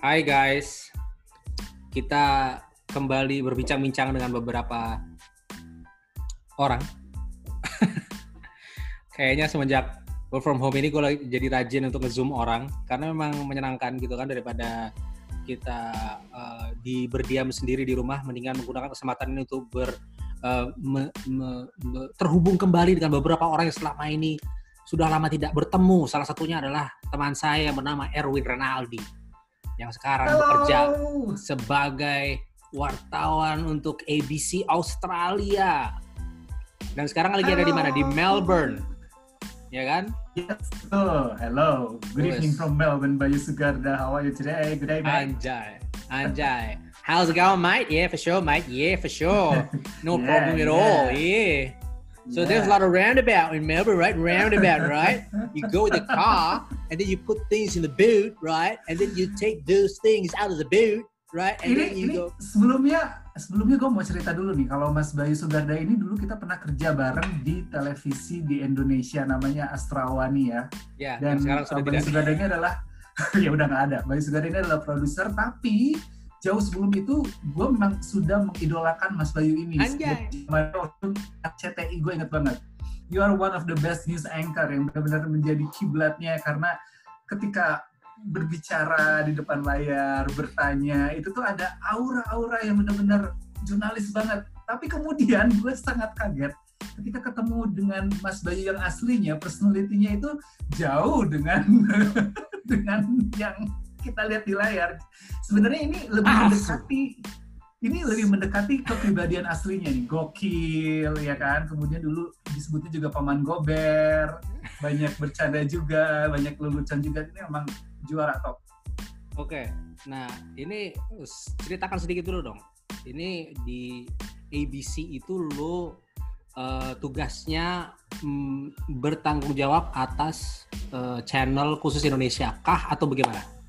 Hai guys, kita kembali berbincang-bincang dengan beberapa orang. Kayaknya semenjak work from home ini gue lagi jadi rajin untuk ngezoom orang karena memang menyenangkan gitu kan daripada kita uh, di berdiam sendiri di rumah mendingan menggunakan kesempatan ini untuk ber uh, me, me, me, terhubung kembali dengan beberapa orang yang selama ini sudah lama tidak bertemu. Salah satunya adalah teman saya yang bernama Erwin Renaldi yang sekarang Halo. bekerja sebagai wartawan untuk ABC Australia. Dan sekarang lagi ada di mana? Di. Melbourne. Ya kan? Yes, betul. Hello. Good Yes. evening from Melbourne, Bayu Sugarda. How are you today? Good day, mate. Anjay. Anjay. How's it going, mate? Yeah, for sure, mate. Yeah, for sure. No Yeah, problem at yeah. all. Yeah. So there's a lot of roundabout in Melbourne, right? Roundabout, right? You go with the car and then you put things in the boot, right? And then you take those things out of the boot, right? And ini then you ini go. sebelumnya sebelumnya gue mau cerita dulu nih kalau Mas Bayu Sugarda ini dulu kita pernah kerja bareng di televisi di Indonesia namanya Astrawani ya Ya, dan sekarang sudah Bayu tidak. Sugarda ini adalah ya udah nggak ada Bayu Sugarda ini adalah produser tapi jauh sebelum itu gue memang sudah mengidolakan Mas Bayu ini. Anjay. CTI gue inget banget. You are one of the best news anchor yang benar-benar menjadi kiblatnya karena ketika berbicara di depan layar bertanya itu tuh ada aura-aura yang benar-benar jurnalis banget. Tapi kemudian gue sangat kaget ketika ketemu dengan Mas Bayu yang aslinya personalitinya itu jauh dengan dengan yang kita lihat di layar sebenarnya ini lebih Asu. mendekati ini lebih mendekati kepribadian aslinya nih gokil ya kan kemudian dulu disebutnya juga paman gober banyak bercanda juga banyak lelucon juga ini memang juara top Oke. Nah, ini ceritakan sedikit dulu dong. Ini di ABC itu lo eh, tugasnya mm, bertanggung jawab atas eh, channel khusus Indonesia kah atau bagaimana?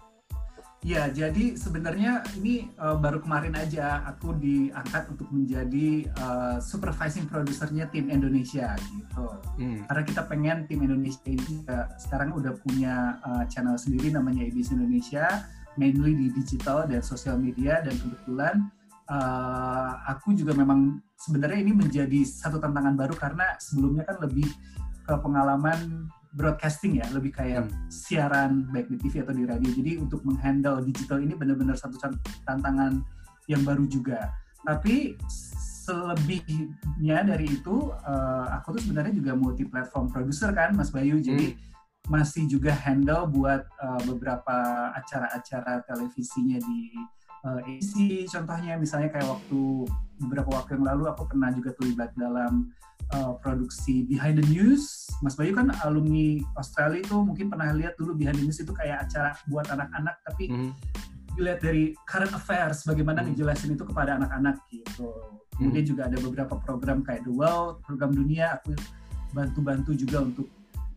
Ya, jadi sebenarnya ini uh, baru kemarin aja aku diangkat untuk menjadi uh, supervising produsernya tim Indonesia gitu. Hmm. Karena kita pengen tim Indonesia ini juga sekarang udah punya uh, channel sendiri namanya ABC Indonesia, mainly di digital dan sosial media dan kebetulan uh, aku juga memang sebenarnya ini menjadi satu tantangan baru karena sebelumnya kan lebih ke pengalaman broadcasting ya, lebih kayak Hmm. siaran baik di TV atau di radio. Jadi untuk menghandle digital ini benar-benar satu tan- tantangan yang baru juga. Tapi selebihnya dari itu, eh, aku tuh sebenarnya juga multi platform producer kan, Mas Bayu. Jadi masih juga handle buat eh, beberapa acara-acara televisinya di eh, AC. Contohnya misalnya kayak waktu beberapa waktu yang lalu aku pernah juga terlibat dalam eh, produksi Behind the News. Mas Bayu kan alumni Australia itu mungkin pernah lihat dulu Behind the News itu kayak acara buat anak-anak tapi Hmm. dilihat dari current affairs bagaimana Hmm. ngejelasin itu kepada anak-anak gitu. Kemudian juga ada beberapa program kayak The World, program dunia aku bantu-bantu juga untuk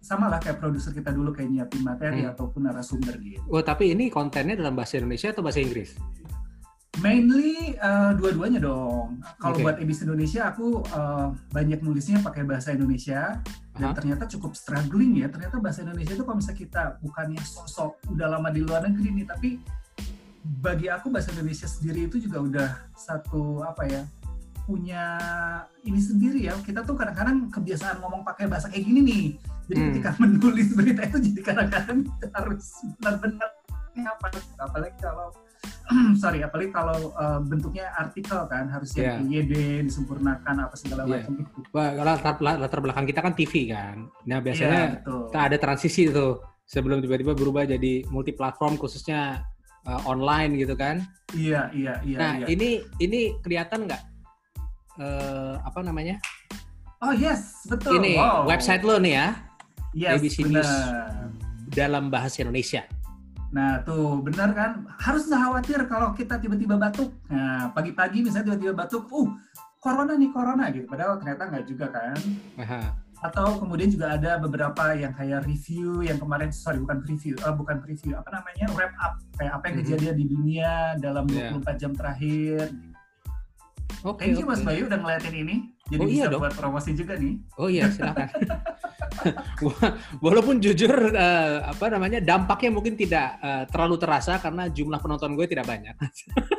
sama lah kayak produser kita dulu kayak nyiapin materi Hmm. ataupun narasumber gitu. Oh, tapi ini kontennya dalam bahasa Indonesia atau bahasa Inggris? Mainly uh, dua-duanya dong. Kalau Oke. buat Ebis Indonesia aku uh, banyak nulisnya pakai bahasa Indonesia dan Aha. ternyata cukup struggling ya. Ternyata bahasa Indonesia itu kalau misalnya kita bukannya sosok udah lama di luar negeri nih, tapi bagi aku bahasa Indonesia sendiri itu juga udah satu apa ya punya ini sendiri ya. Kita tuh kadang-kadang kebiasaan ngomong pakai bahasa kayak gini nih. Jadi Hmm. ketika menulis berita itu jadi kadang-kadang harus benar-benar apa apalagi kalau sorry apalagi kalau uh, bentuknya artikel kan harus Iya. yang YD disempurnakan apa segala Iya. macam itu. Wah, latar, latar belakang kita kan TV kan. Nah, Iya, biasanya kita ada transisi tuh sebelum tiba-tiba berubah jadi multi platform khususnya uh, online gitu kan. Iya, iya, iya. nah, iya. ini ini kelihatan nggak eh, apa namanya? Oh yes, betul. Ini Wow. website lo nih ya yes, ABC News. benar. dalam bahasa Indonesia. Nah tuh benar kan harus nggak khawatir kalau kita tiba-tiba batuk. Nah pagi-pagi misalnya tiba-tiba batuk, uh corona nih corona gitu. Padahal ternyata nggak juga kan. Aha. Atau kemudian juga ada beberapa yang kayak review yang kemarin sorry bukan review, eh, bukan review apa namanya wrap up kayak apa yang Mhm. kejadian di dunia dalam Iya. 24 jam terakhir. Oke. Thank you Mas oke. Bayu udah ngeliatin ini. Jadi oh, iya bisa dong. buat promosi juga nih. Oh iya, silakan. Walaupun jujur uh, apa namanya dampaknya mungkin tidak uh, terlalu terasa karena jumlah penonton gue tidak banyak.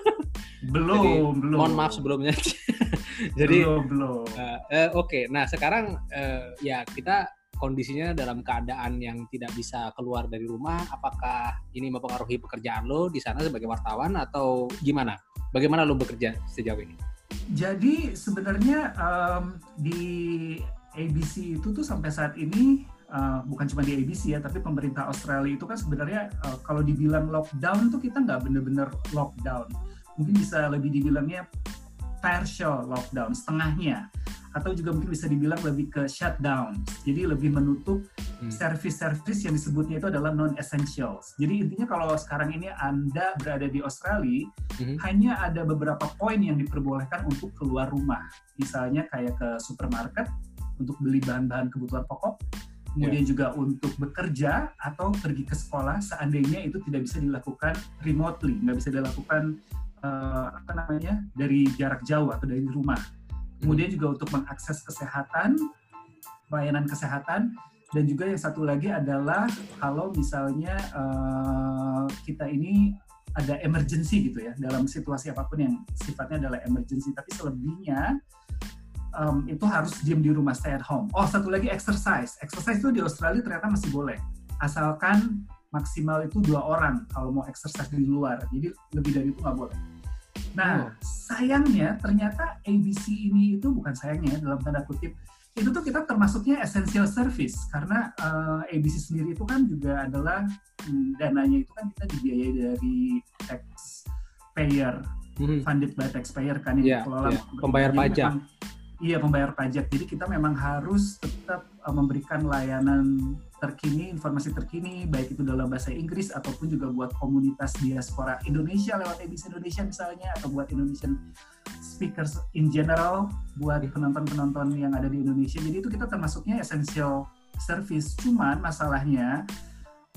belum, Jadi, belum. Mohon maaf sebelumnya. Jadi belum, belum. Uh, uh, Oke, okay. nah sekarang uh, ya kita kondisinya dalam keadaan yang tidak bisa keluar dari rumah, apakah ini mempengaruhi pekerjaan lo di sana sebagai wartawan atau gimana? Bagaimana lo bekerja sejauh ini? Jadi sebenarnya um, di ABC itu tuh sampai saat ini uh, bukan cuma di ABC ya, tapi pemerintah Australia itu kan sebenarnya uh, kalau dibilang lockdown tuh kita nggak bener-bener lockdown. Mungkin bisa lebih dibilangnya partial lockdown, setengahnya atau juga mungkin bisa dibilang lebih ke shutdown. Jadi lebih menutup. Service-service yang disebutnya itu adalah non essentials. Jadi intinya kalau sekarang ini Anda berada di Australia, hmm. hanya ada beberapa poin yang diperbolehkan untuk keluar rumah. Misalnya kayak ke supermarket untuk beli bahan-bahan kebutuhan pokok, kemudian yeah. juga untuk bekerja atau pergi ke sekolah seandainya itu tidak bisa dilakukan remotely, nggak bisa dilakukan uh, apa namanya dari jarak jauh atau dari rumah kemudian juga untuk mengakses kesehatan, pelayanan kesehatan, dan juga yang satu lagi adalah kalau misalnya uh, kita ini ada emergency gitu ya dalam situasi apa pun yang sifatnya adalah emergency tapi selebihnya um, itu harus diam di rumah stay at home. Oh satu lagi exercise, exercise itu di Australia ternyata masih boleh asalkan maksimal itu dua orang kalau mau exercise di luar jadi lebih dari itu nggak boleh. Nah, oh. sayangnya ternyata ABC ini itu bukan sayangnya dalam tanda kutip itu tuh kita termasuknya essential service karena uh, eh, ABC sendiri itu kan juga adalah hmm, dananya itu kan kita dibiayai dari taxpayer hmm. funded by taxpayer kan yang yeah, dikelola yeah. pembayar pajak. Memang, iya pembayar pajak. Jadi kita memang harus tetap uh, memberikan layanan terkini, informasi terkini, baik itu dalam bahasa Inggris ataupun juga buat komunitas diaspora Indonesia lewat ABC Indonesia misalnya, atau buat Indonesian speakers in general, buat penonton-penonton yang ada di Indonesia. Jadi itu kita termasuknya essential service. Cuman masalahnya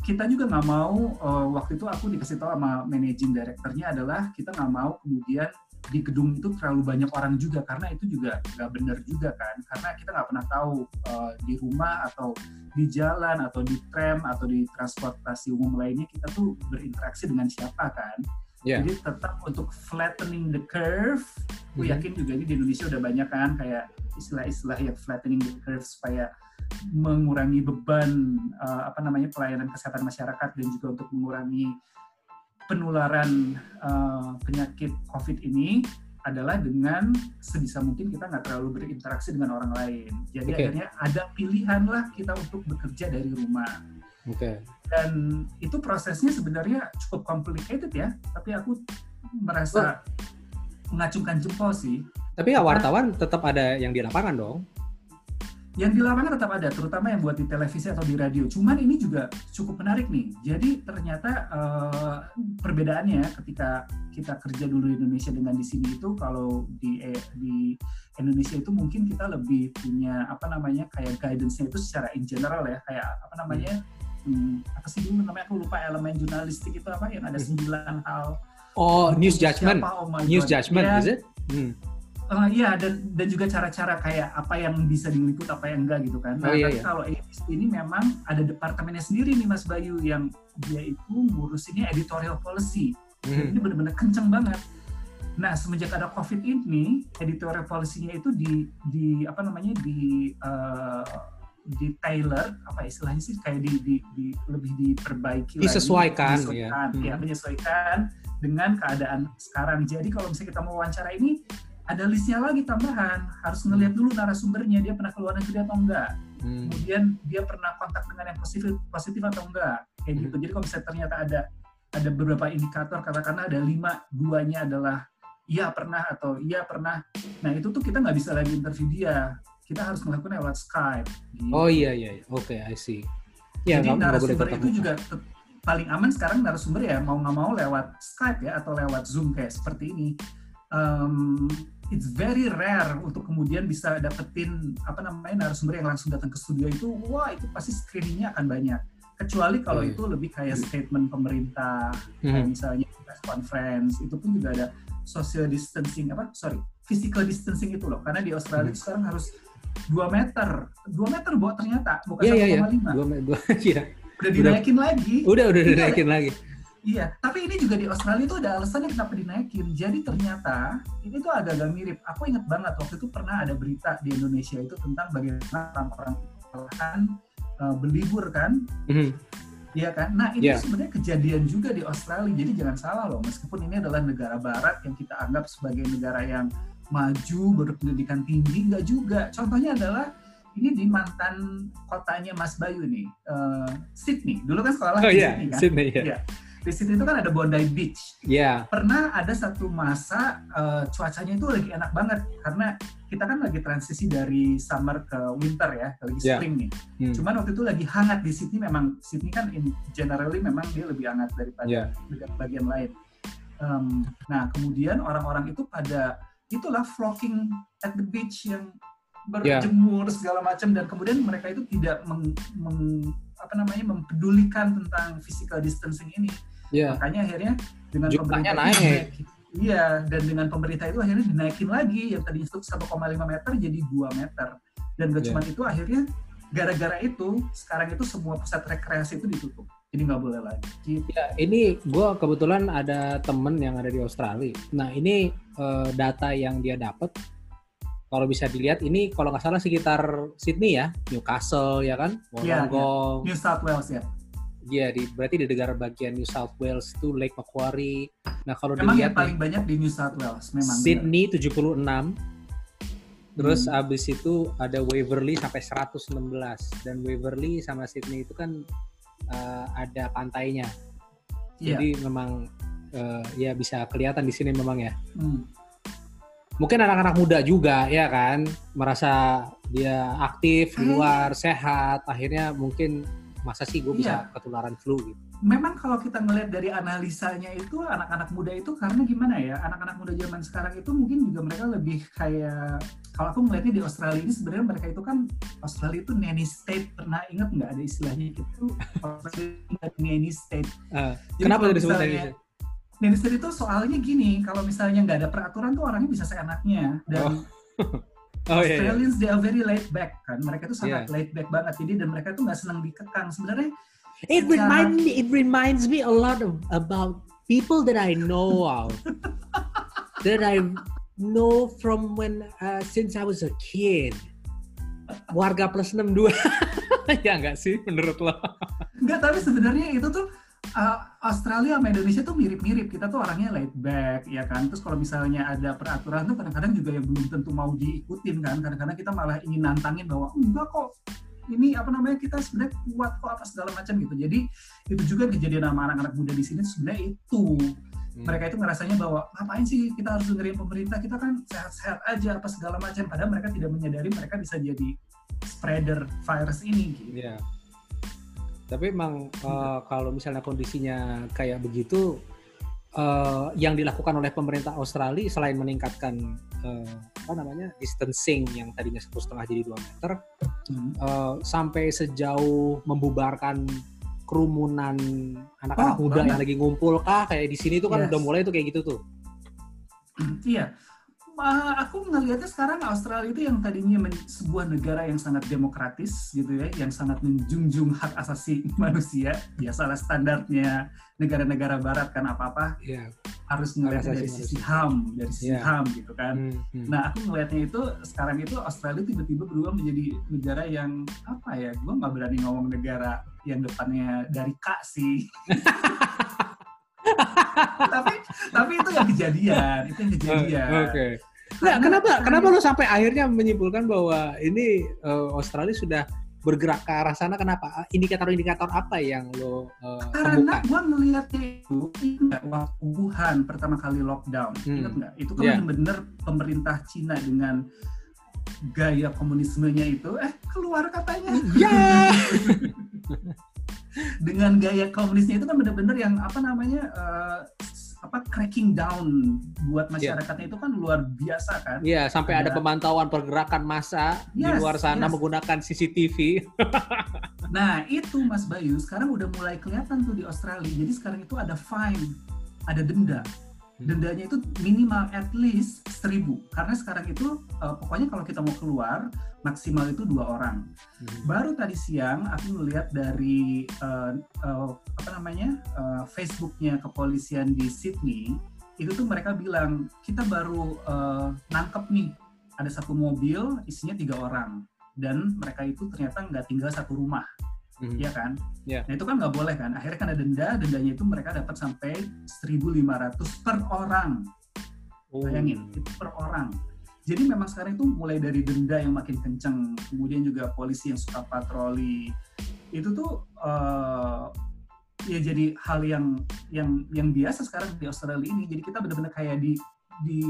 kita juga nggak mau uh, waktu itu aku dikasih tahu sama managing directornya adalah kita nggak mau kemudian di gedung itu terlalu banyak orang juga karena itu juga nggak benar juga kan karena kita nggak pernah tahu uh, di rumah atau di jalan atau di tram atau di transportasi umum lainnya kita tuh berinteraksi dengan siapa kan yeah. jadi tetap untuk flattening the curve mm-hmm. yakin juga ini di Indonesia udah banyak kan kayak istilah-istilah yang flattening the curve supaya mengurangi beban uh, apa namanya pelayanan kesehatan masyarakat dan juga untuk mengurangi penularan uh, penyakit COVID ini adalah dengan sebisa mungkin kita nggak terlalu berinteraksi dengan orang lain. Jadi okay. akhirnya ada pilihan lah kita untuk bekerja dari rumah. Okay. Dan itu prosesnya sebenarnya cukup complicated ya, tapi aku merasa oh. mengacungkan jempol sih. Tapi ya wartawan tetap ada yang di lapangan dong yang di lapangan tetap ada, terutama yang buat di televisi atau di radio. Cuman ini juga cukup menarik nih. Jadi ternyata uh, perbedaannya ketika kita kerja dulu di Indonesia dengan di sini itu kalau di eh, di Indonesia itu mungkin kita lebih punya apa namanya kayak guidance-nya itu secara in general ya, kayak apa namanya hmm, apa sih namanya aku lupa elemen jurnalistik itu apa yang ada hmm. sembilan hal. Oh, news judgment. Siapa, oh news God. judgment, ya, is it? Hmm uh, iya dan dan juga cara-cara kayak apa yang bisa diliput apa yang enggak gitu kan. Nah, oh, iya, iya. kalau ABC ini memang ada departemennya sendiri nih Mas Bayu yang dia itu ngurusinnya editorial policy. Hmm. Ini benar-benar kenceng banget. Nah, semenjak ada COVID ini, editorial policy-nya itu di di apa namanya di uh, di tailor apa istilahnya sih kayak di, di, di lebih diperbaiki disesuaikan, lagi, disesuaikan ya. ya menyesuaikan dengan keadaan sekarang. Jadi kalau misalnya kita mau wawancara ini ada listnya lagi tambahan harus ngelihat dulu narasumbernya dia pernah keluar negeri atau enggak. Hmm. kemudian dia pernah kontak dengan yang positif positif atau enggak. Kayak hmm. gitu. Jadi kalau misalnya ternyata ada ada beberapa indikator katakanlah ada lima duanya adalah iya pernah atau iya pernah. Nah itu tuh kita nggak bisa lagi interview dia. Kita harus melakukan lewat Skype. Gitu. oh iya iya, iya. oke okay, I see. Ya, jadi narasumber itu juga paling aman sekarang narasumber ya mau nggak mau lewat Skype ya atau lewat Zoom kayak seperti ini. Um, it's very rare untuk kemudian bisa dapetin apa namanya narasumber yang langsung datang ke studio itu wah itu pasti screeningnya akan banyak kecuali kalau iya. itu lebih kayak statement pemerintah hmm. kayak misalnya press conference itu pun juga ada social distancing apa sorry physical distancing itu loh karena di Australia hmm. sekarang harus 2 meter 2 meter buat ternyata bukan yeah, 1,5 yeah, yeah. yeah. udah dinaikin udah, lagi udah udah dinaikin lagi Iya, tapi ini juga di Australia itu ada alasannya kenapa dinaikin. Jadi ternyata ini tuh agak-agak mirip. Aku ingat banget waktu itu pernah ada berita di Indonesia itu tentang bagaimana orang-orang uh, eh, berlibur kan. Mm-hmm. Iya kan? Nah ini yeah. sebenarnya kejadian juga di Australia. Jadi jangan salah loh, meskipun ini adalah negara barat yang kita anggap sebagai negara yang maju, berpendidikan tinggi, enggak juga. Contohnya adalah ini di mantan kotanya Mas Bayu nih, uh, Sydney. Dulu kan sekolah oh, di yeah. Sydney kan? Sydney, yeah. yeah di situ itu kan ada Bondi Beach. Iya. Yeah. Pernah ada satu masa uh, cuacanya itu lagi enak banget karena kita kan lagi transisi dari summer ke winter ya, lagi yeah. spring nih. Hmm. Cuman waktu itu lagi hangat di Sydney memang Sydney kan in generally memang dia lebih hangat daripada yeah. bagian lain. Um, nah kemudian orang-orang itu pada itulah flocking at the beach yang berjemur yeah. segala macam dan kemudian mereka itu tidak meng, meng, apa namanya mempedulikan tentang physical distancing ini. Yeah. Makanya akhirnya dengan Jumlahnya pemerintah naik. Iya, dan dengan pemerintah itu akhirnya dinaikin lagi yang tadi itu 1,5 meter jadi 2 meter. Dan gak yeah. cuma itu akhirnya gara-gara itu sekarang itu semua pusat rekreasi itu ditutup. Jadi nggak boleh lagi. Ya, ini gue kebetulan ada temen yang ada di Australia. Nah ini uh, data yang dia dapat kalau bisa dilihat ini kalau nggak salah sekitar Sydney ya, Newcastle ya kan, Wollongong, ya, ya. New South Wales ya. Iya, di, berarti di negara bagian New South Wales itu Lake Macquarie. Nah kalau memang dilihat yang paling nih, banyak di New South Wales memang. Sydney bener. 76, terus hmm. abis itu ada Waverly sampai 116 dan Waverly sama Sydney itu kan uh, ada pantainya. Yeah. Jadi memang uh, ya bisa kelihatan di sini memang ya. Hmm mungkin anak-anak muda juga ya kan merasa dia aktif di luar sehat akhirnya mungkin masa sih gue bisa iya. ketularan flu gitu. Memang kalau kita ngelihat dari analisanya itu anak-anak muda itu karena gimana ya anak-anak muda zaman sekarang itu mungkin juga mereka lebih kayak kalau aku melihatnya di Australia ini sebenarnya mereka itu kan Australia itu nanny state pernah ingat nggak ada istilahnya itu Australia nanny state. Uh, kenapa disebut nanny state? Minister itu soalnya gini, kalau misalnya nggak ada peraturan tuh orangnya bisa seenaknya dan oh. Oh, Australians iya, iya. they are very laid back kan, mereka tuh sangat yeah. laid back banget, jadi dan mereka tuh nggak senang dikekang. Sebenarnya it reminds me, it reminds me a lot of about people that I know of, that I know from when uh, since I was a kid. Warga plus 62 ya nggak sih menurut lo? Enggak, tapi sebenarnya itu tuh uh, Australia sama Indonesia tuh mirip-mirip. Kita tuh orangnya laid back, ya kan. Terus kalau misalnya ada peraturan tuh kadang-kadang juga yang belum tentu mau diikutin kan. Kadang-kadang kita malah ingin nantangin bahwa enggak kok ini apa namanya kita sebenarnya kuat kok apa segala macam gitu. Jadi itu juga kejadian sama anak-anak muda di sini sebenarnya itu hmm. mereka itu ngerasanya bahwa ngapain sih kita harus dengerin pemerintah kita kan sehat-sehat aja apa segala macam padahal mereka tidak menyadari mereka bisa jadi spreader virus ini gitu. Yeah tapi emang uh, kalau misalnya kondisinya kayak begitu, uh, yang dilakukan oleh pemerintah Australia selain meningkatkan uh, apa namanya distancing yang tadinya satu setengah jadi dua meter, hmm. uh, sampai sejauh membubarkan kerumunan anak-anak oh, muda banget. yang lagi ngumpul kah kayak di sini tuh kan yes. udah mulai tuh kayak gitu tuh. Iya, uh, aku ngelihatnya sekarang Australia itu yang tadinya sebuah negara yang sangat demokratis gitu ya, yang sangat menjunjung hak asasi manusia, biasalah standarnya negara-negara Barat kan apa-apa yeah. harus ngelihat dari sisi HAM, dari sisi yeah. HAM gitu kan. Hmm, hmm. Nah aku ngelihatnya itu sekarang itu Australia tiba-tiba berubah menjadi negara yang apa ya? Gue nggak berani ngomong negara yang depannya dari K sih. tapi tapi itu yang kejadian, itu yang kejadian. Oke. Okay. Nah, kenapa kenapa lo sampai akhirnya menyimpulkan bahwa ini uh, Australia sudah bergerak ke arah sana kenapa indikator-indikator apa yang lo uh, karena gue melihatnya itu ingat waktu Wuhan pertama kali lockdown hmm. ingat nggak itu kan yeah. benar pemerintah Cina dengan gaya komunismenya itu eh keluar katanya ya yeah. dengan gaya komunisnya itu kan benar-benar yang apa namanya uh, apa cracking down buat iya. masyarakatnya yeah. itu kan luar biasa kan? Iya, yeah, sampai ada, ada pemantauan pergerakan massa yes, di luar sana yes. menggunakan CCTV. nah, itu Mas Bayu sekarang udah mulai kelihatan tuh di Australia. Jadi sekarang itu ada fine, ada denda. Hmm. dendanya itu minimal at least seribu karena sekarang itu uh, pokoknya kalau kita mau keluar maksimal itu dua orang hmm. baru tadi siang aku melihat dari uh, uh, apa namanya uh, Facebooknya kepolisian di Sydney itu tuh mereka bilang kita baru uh, nangkep nih ada satu mobil isinya tiga orang dan mereka itu ternyata nggak tinggal satu rumah mm ya kan? Yeah. Nah itu kan nggak boleh kan? Akhirnya kan ada denda, dendanya itu mereka dapat sampai 1.500 per orang. Oh. Bayangin, itu per orang. Jadi memang sekarang itu mulai dari denda yang makin kenceng, kemudian juga polisi yang suka patroli, itu tuh uh, ya jadi hal yang yang yang biasa sekarang di Australia ini. Jadi kita benar-benar kayak di di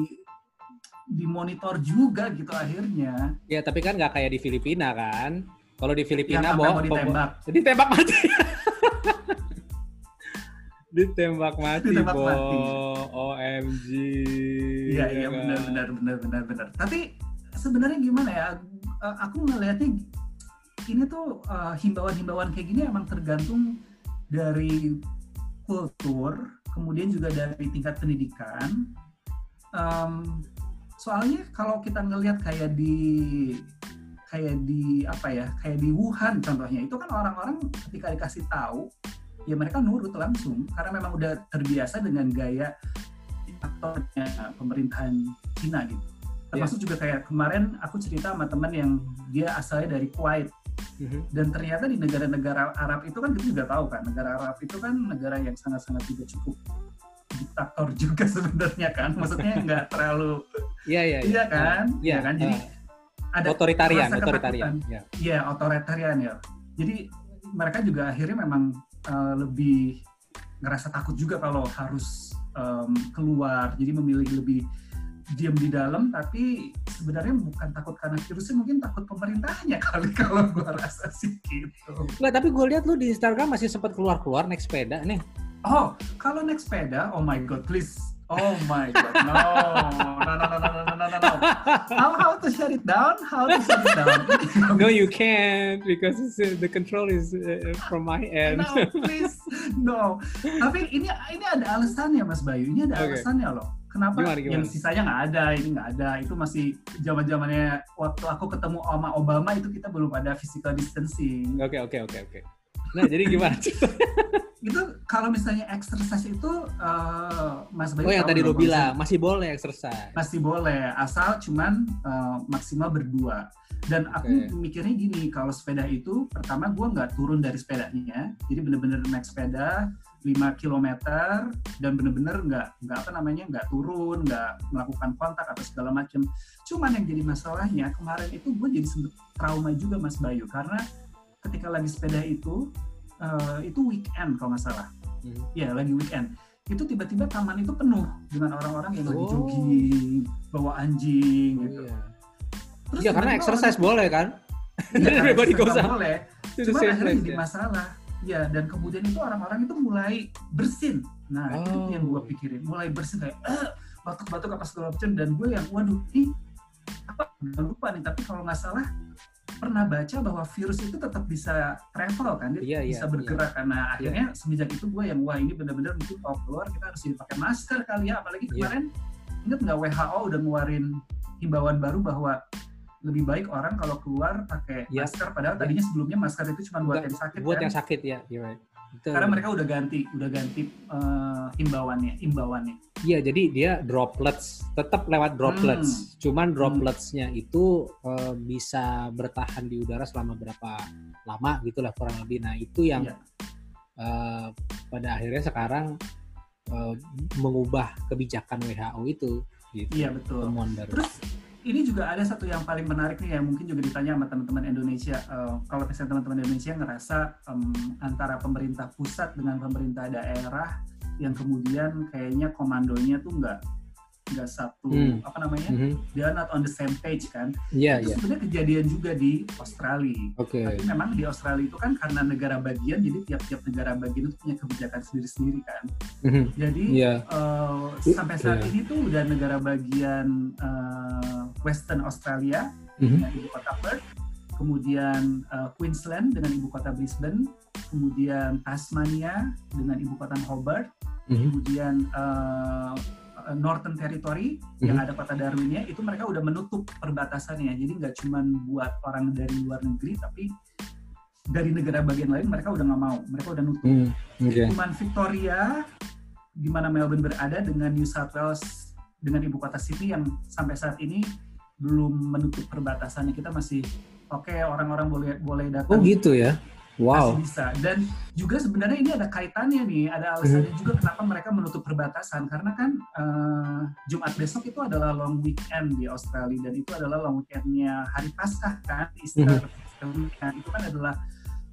dimonitor juga gitu akhirnya. Ya tapi kan nggak kayak di Filipina kan? Kalau di Filipina mau ditembak. Ditembak mati. ditembak mati, ditembak Bo. mati. OMG. Iya, iya kan? benar benar benar benar benar. Tapi sebenarnya gimana ya? Aku ngelihatnya ini tuh uh, himbauan-himbauan kayak gini emang tergantung dari kultur, kemudian juga dari tingkat pendidikan. Um, soalnya kalau kita ngelihat kayak di kayak di apa ya kayak di Wuhan contohnya. Itu kan orang-orang ketika dikasih tahu ya mereka nurut langsung. Karena memang udah terbiasa dengan gaya aktornya pemerintahan Cina gitu. Termasuk yeah. juga kayak kemarin aku cerita sama teman yang dia asalnya dari Kuwait. Mm-hmm. dan ternyata di negara-negara Arab itu kan kita juga tahu kan negara Arab itu kan negara yang sangat-sangat juga cukup diktator juga sebenarnya kan. Maksudnya nggak terlalu iya iya iya. Kan? Iya kan? jadi uh ada otoritarian, otoritarian. Ya. Iya, otoritarian ya. Jadi mereka juga akhirnya memang uh, lebih ngerasa takut juga kalau harus um, keluar. Jadi memilih lebih diam di dalam tapi sebenarnya bukan takut karena virusnya mungkin takut pemerintahnya kali kalau gue rasa sih gitu. Nggak, tapi gue lihat lu di Instagram masih sempat keluar-keluar naik sepeda nih. Oh, kalau naik sepeda, oh my god, please Oh my god, no, no, no, no, no, no, no, no, no. How, how to shut it down? How to shut it down? no, you can't because it's, uh, the control is uh, from my end. no, please, no. Tapi ini ini ada alasannya, Mas Bayu. Ini ada okay. alasannya loh. Kenapa gimana, gimana? yang sisanya nggak ada, ini nggak ada. Itu masih zaman zamannya waktu aku ketemu sama Obama itu kita belum ada physical distancing. Oke, okay, oke, okay, oke, okay, oke. Nah, jadi gimana? itu kalau misalnya exercise itu uh, Mas Bayu Oh yang tadi lo bilang masih boleh exercise. Masih boleh asal cuman uh, maksimal berdua. Dan aku okay. mikirnya gini kalau sepeda itu pertama gue nggak turun dari sepedanya, jadi bener-bener naik sepeda 5 km dan bener-bener nggak nggak apa namanya nggak turun, nggak melakukan kontak atau segala macam. Cuman yang jadi masalahnya kemarin itu gue jadi trauma juga Mas Bayu karena ketika lagi sepeda itu uh, itu weekend kalau nggak salah. Hmm. ya lagi weekend. Itu tiba-tiba taman itu penuh dengan orang-orang yang oh. lagi jogging bawa anjing oh, gitu. iya. Terus ya karena exercise orang, boleh kan? Ya, everybody goes boleh. Cuma akhirnya jadi ya. masalah. Ya dan kemudian itu orang-orang itu mulai bersin. Nah oh. itu yang gue pikirin. Mulai bersin kayak eh, batuk-batuk apa segala macam. Dan gue yang waduh ini apa? Lupa nih. Tapi kalau nggak salah pernah baca bahwa virus itu tetap bisa travel kan, dia yeah, bisa yeah, bergerak. Yeah. Karena yeah. akhirnya semenjak itu gue yang wah ini benar-benar mungkin kalau keluar kita harus pakai masker kali ya. Apalagi iya. kemarin yeah. ingat nggak WHO udah ngeluarin himbauan baru bahwa lebih baik orang kalau keluar pakai yeah. masker. Padahal yeah. tadinya sebelumnya masker itu cuma buat yang sakit. Buat kan? yang sakit ya, yeah, right. Betul. Karena mereka udah ganti, udah ganti uh, imbauannya, imbauannya. Iya, jadi dia droplets, tetap lewat droplets. Hmm. Cuman hmm. dropletsnya hmm. itu uh, bisa bertahan di udara selama berapa lama gitulah kurang lebih. Nah itu yang yeah. Uh, pada akhirnya sekarang uh, mengubah kebijakan WHO itu. Gitu, iya betul. Terus ini juga ada satu yang paling menarik nih yang mungkin juga ditanya sama teman-teman Indonesia. Uh, kalau misalnya teman-teman Indonesia ngerasa um, antara pemerintah pusat dengan pemerintah daerah yang kemudian kayaknya komandonya tuh nggak nggak satu hmm. apa namanya mm-hmm. dia not on the same page kan yeah, itu yeah. sebenarnya kejadian juga di Australia okay. tapi memang di Australia itu kan karena negara bagian jadi tiap-tiap negara bagian itu punya kebijakan sendiri-sendiri kan mm-hmm. jadi yeah. uh, sampai saat yeah. ini tuh udah negara bagian uh, Western Australia mm-hmm. dengan ibu kota Perth kemudian uh, Queensland dengan ibu kota Brisbane, kemudian Tasmania dengan ibu kota Hobart, mm-hmm. kemudian uh, Northern Territory mm-hmm. yang ada kota Darwinnya itu mereka udah menutup perbatasannya. Jadi nggak cuma buat orang dari luar negeri, tapi dari negara bagian lain mereka udah nggak mau. Mereka udah nutup. Mm, okay. Cuman Victoria, di mana Melbourne berada dengan New South Wales dengan ibu kota Sydney yang sampai saat ini belum menutup perbatasannya. Kita masih oke okay, orang-orang boleh boleh datang. Oh gitu ya Wow. Masih bisa. Dan juga sebenarnya ini ada kaitannya nih, ada alasannya hmm. juga kenapa mereka menutup perbatasan. Karena kan uh, Jumat besok itu adalah long weekend di Australia dan itu adalah long weekendnya hari Paskah kan, Easter hmm. weekend itu kan adalah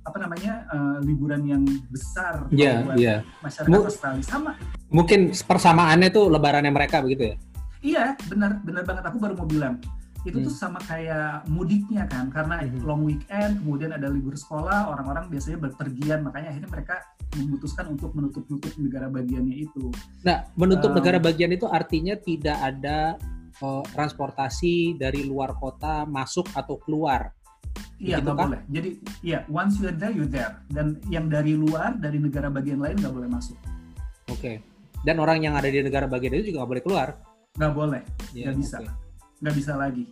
apa namanya uh, liburan yang besar yeah, buat yeah. masyarakat M Australia sama. Mungkin persamaannya tuh lebarannya mereka begitu ya? Iya, benar, benar banget. Aku baru mau bilang itu hmm. tuh sama kayak mudiknya kan karena hmm. long weekend kemudian ada libur sekolah orang-orang biasanya berpergian makanya akhirnya mereka memutuskan untuk menutup-nutup negara bagiannya itu. Nah, menutup um, negara bagian itu artinya tidak ada uh, transportasi dari luar kota masuk atau keluar. Iya nggak boleh. Jadi ya once you're there you're there dan yang dari luar dari negara bagian lain nggak boleh masuk. Oke. Okay. Dan orang yang ada di negara bagian itu juga nggak boleh keluar. Nggak boleh. Ya, nggak bisa. Okay nggak bisa lagi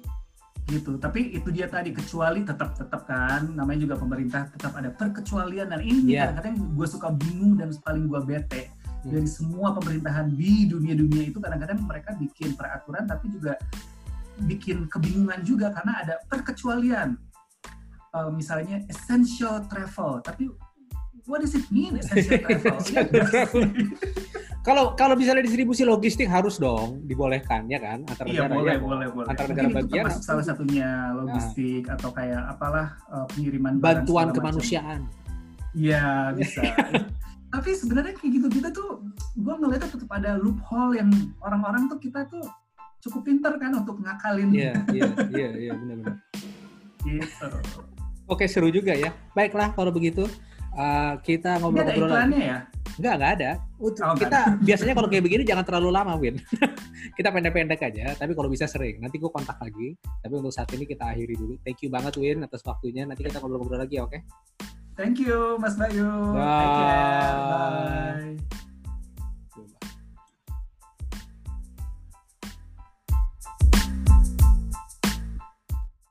gitu tapi itu dia tadi kecuali tetap tetap kan namanya juga pemerintah tetap ada perkecualian dan ini yeah. kadang-kadang gue suka bingung dan paling gue bete hmm. dari semua pemerintahan di dunia-dunia itu kadang-kadang mereka bikin peraturan tapi juga bikin kebingungan juga karena ada perkecualian uh, misalnya essential travel tapi what does it mean essential travel? Kalau kalau misalnya distribusi logistik harus dong dibolehkan ya kan antar iya, negara boleh, ya, boleh, boleh. antar negara Mungkin bagian itu salah satunya logistik nah. atau kayak apalah uh, pengiriman bantuan kemanusiaan. Iya bisa. Tapi sebenarnya kayak gitu kita tuh gue ngeliatnya tetap ada loophole yang orang-orang tuh kita tuh cukup pintar kan untuk ngakalin. Iya iya iya iya benar-benar. Gitu. Oke seru juga ya. Baiklah kalau begitu uh, kita ngobrol-ngobrol lagi. ya? Enggak, enggak ada. Untuk, oh, kita ada. biasanya kalau kayak begini jangan terlalu lama, Win. kita pendek-pendek aja, tapi kalau bisa sering. Nanti gue kontak lagi. Tapi untuk saat ini kita akhiri dulu. Thank you banget, Win, atas waktunya. Nanti kita ngobrol-ngobrol lagi, oke? Okay? Thank you, Mas Bayu. Bye. Take care. Bye.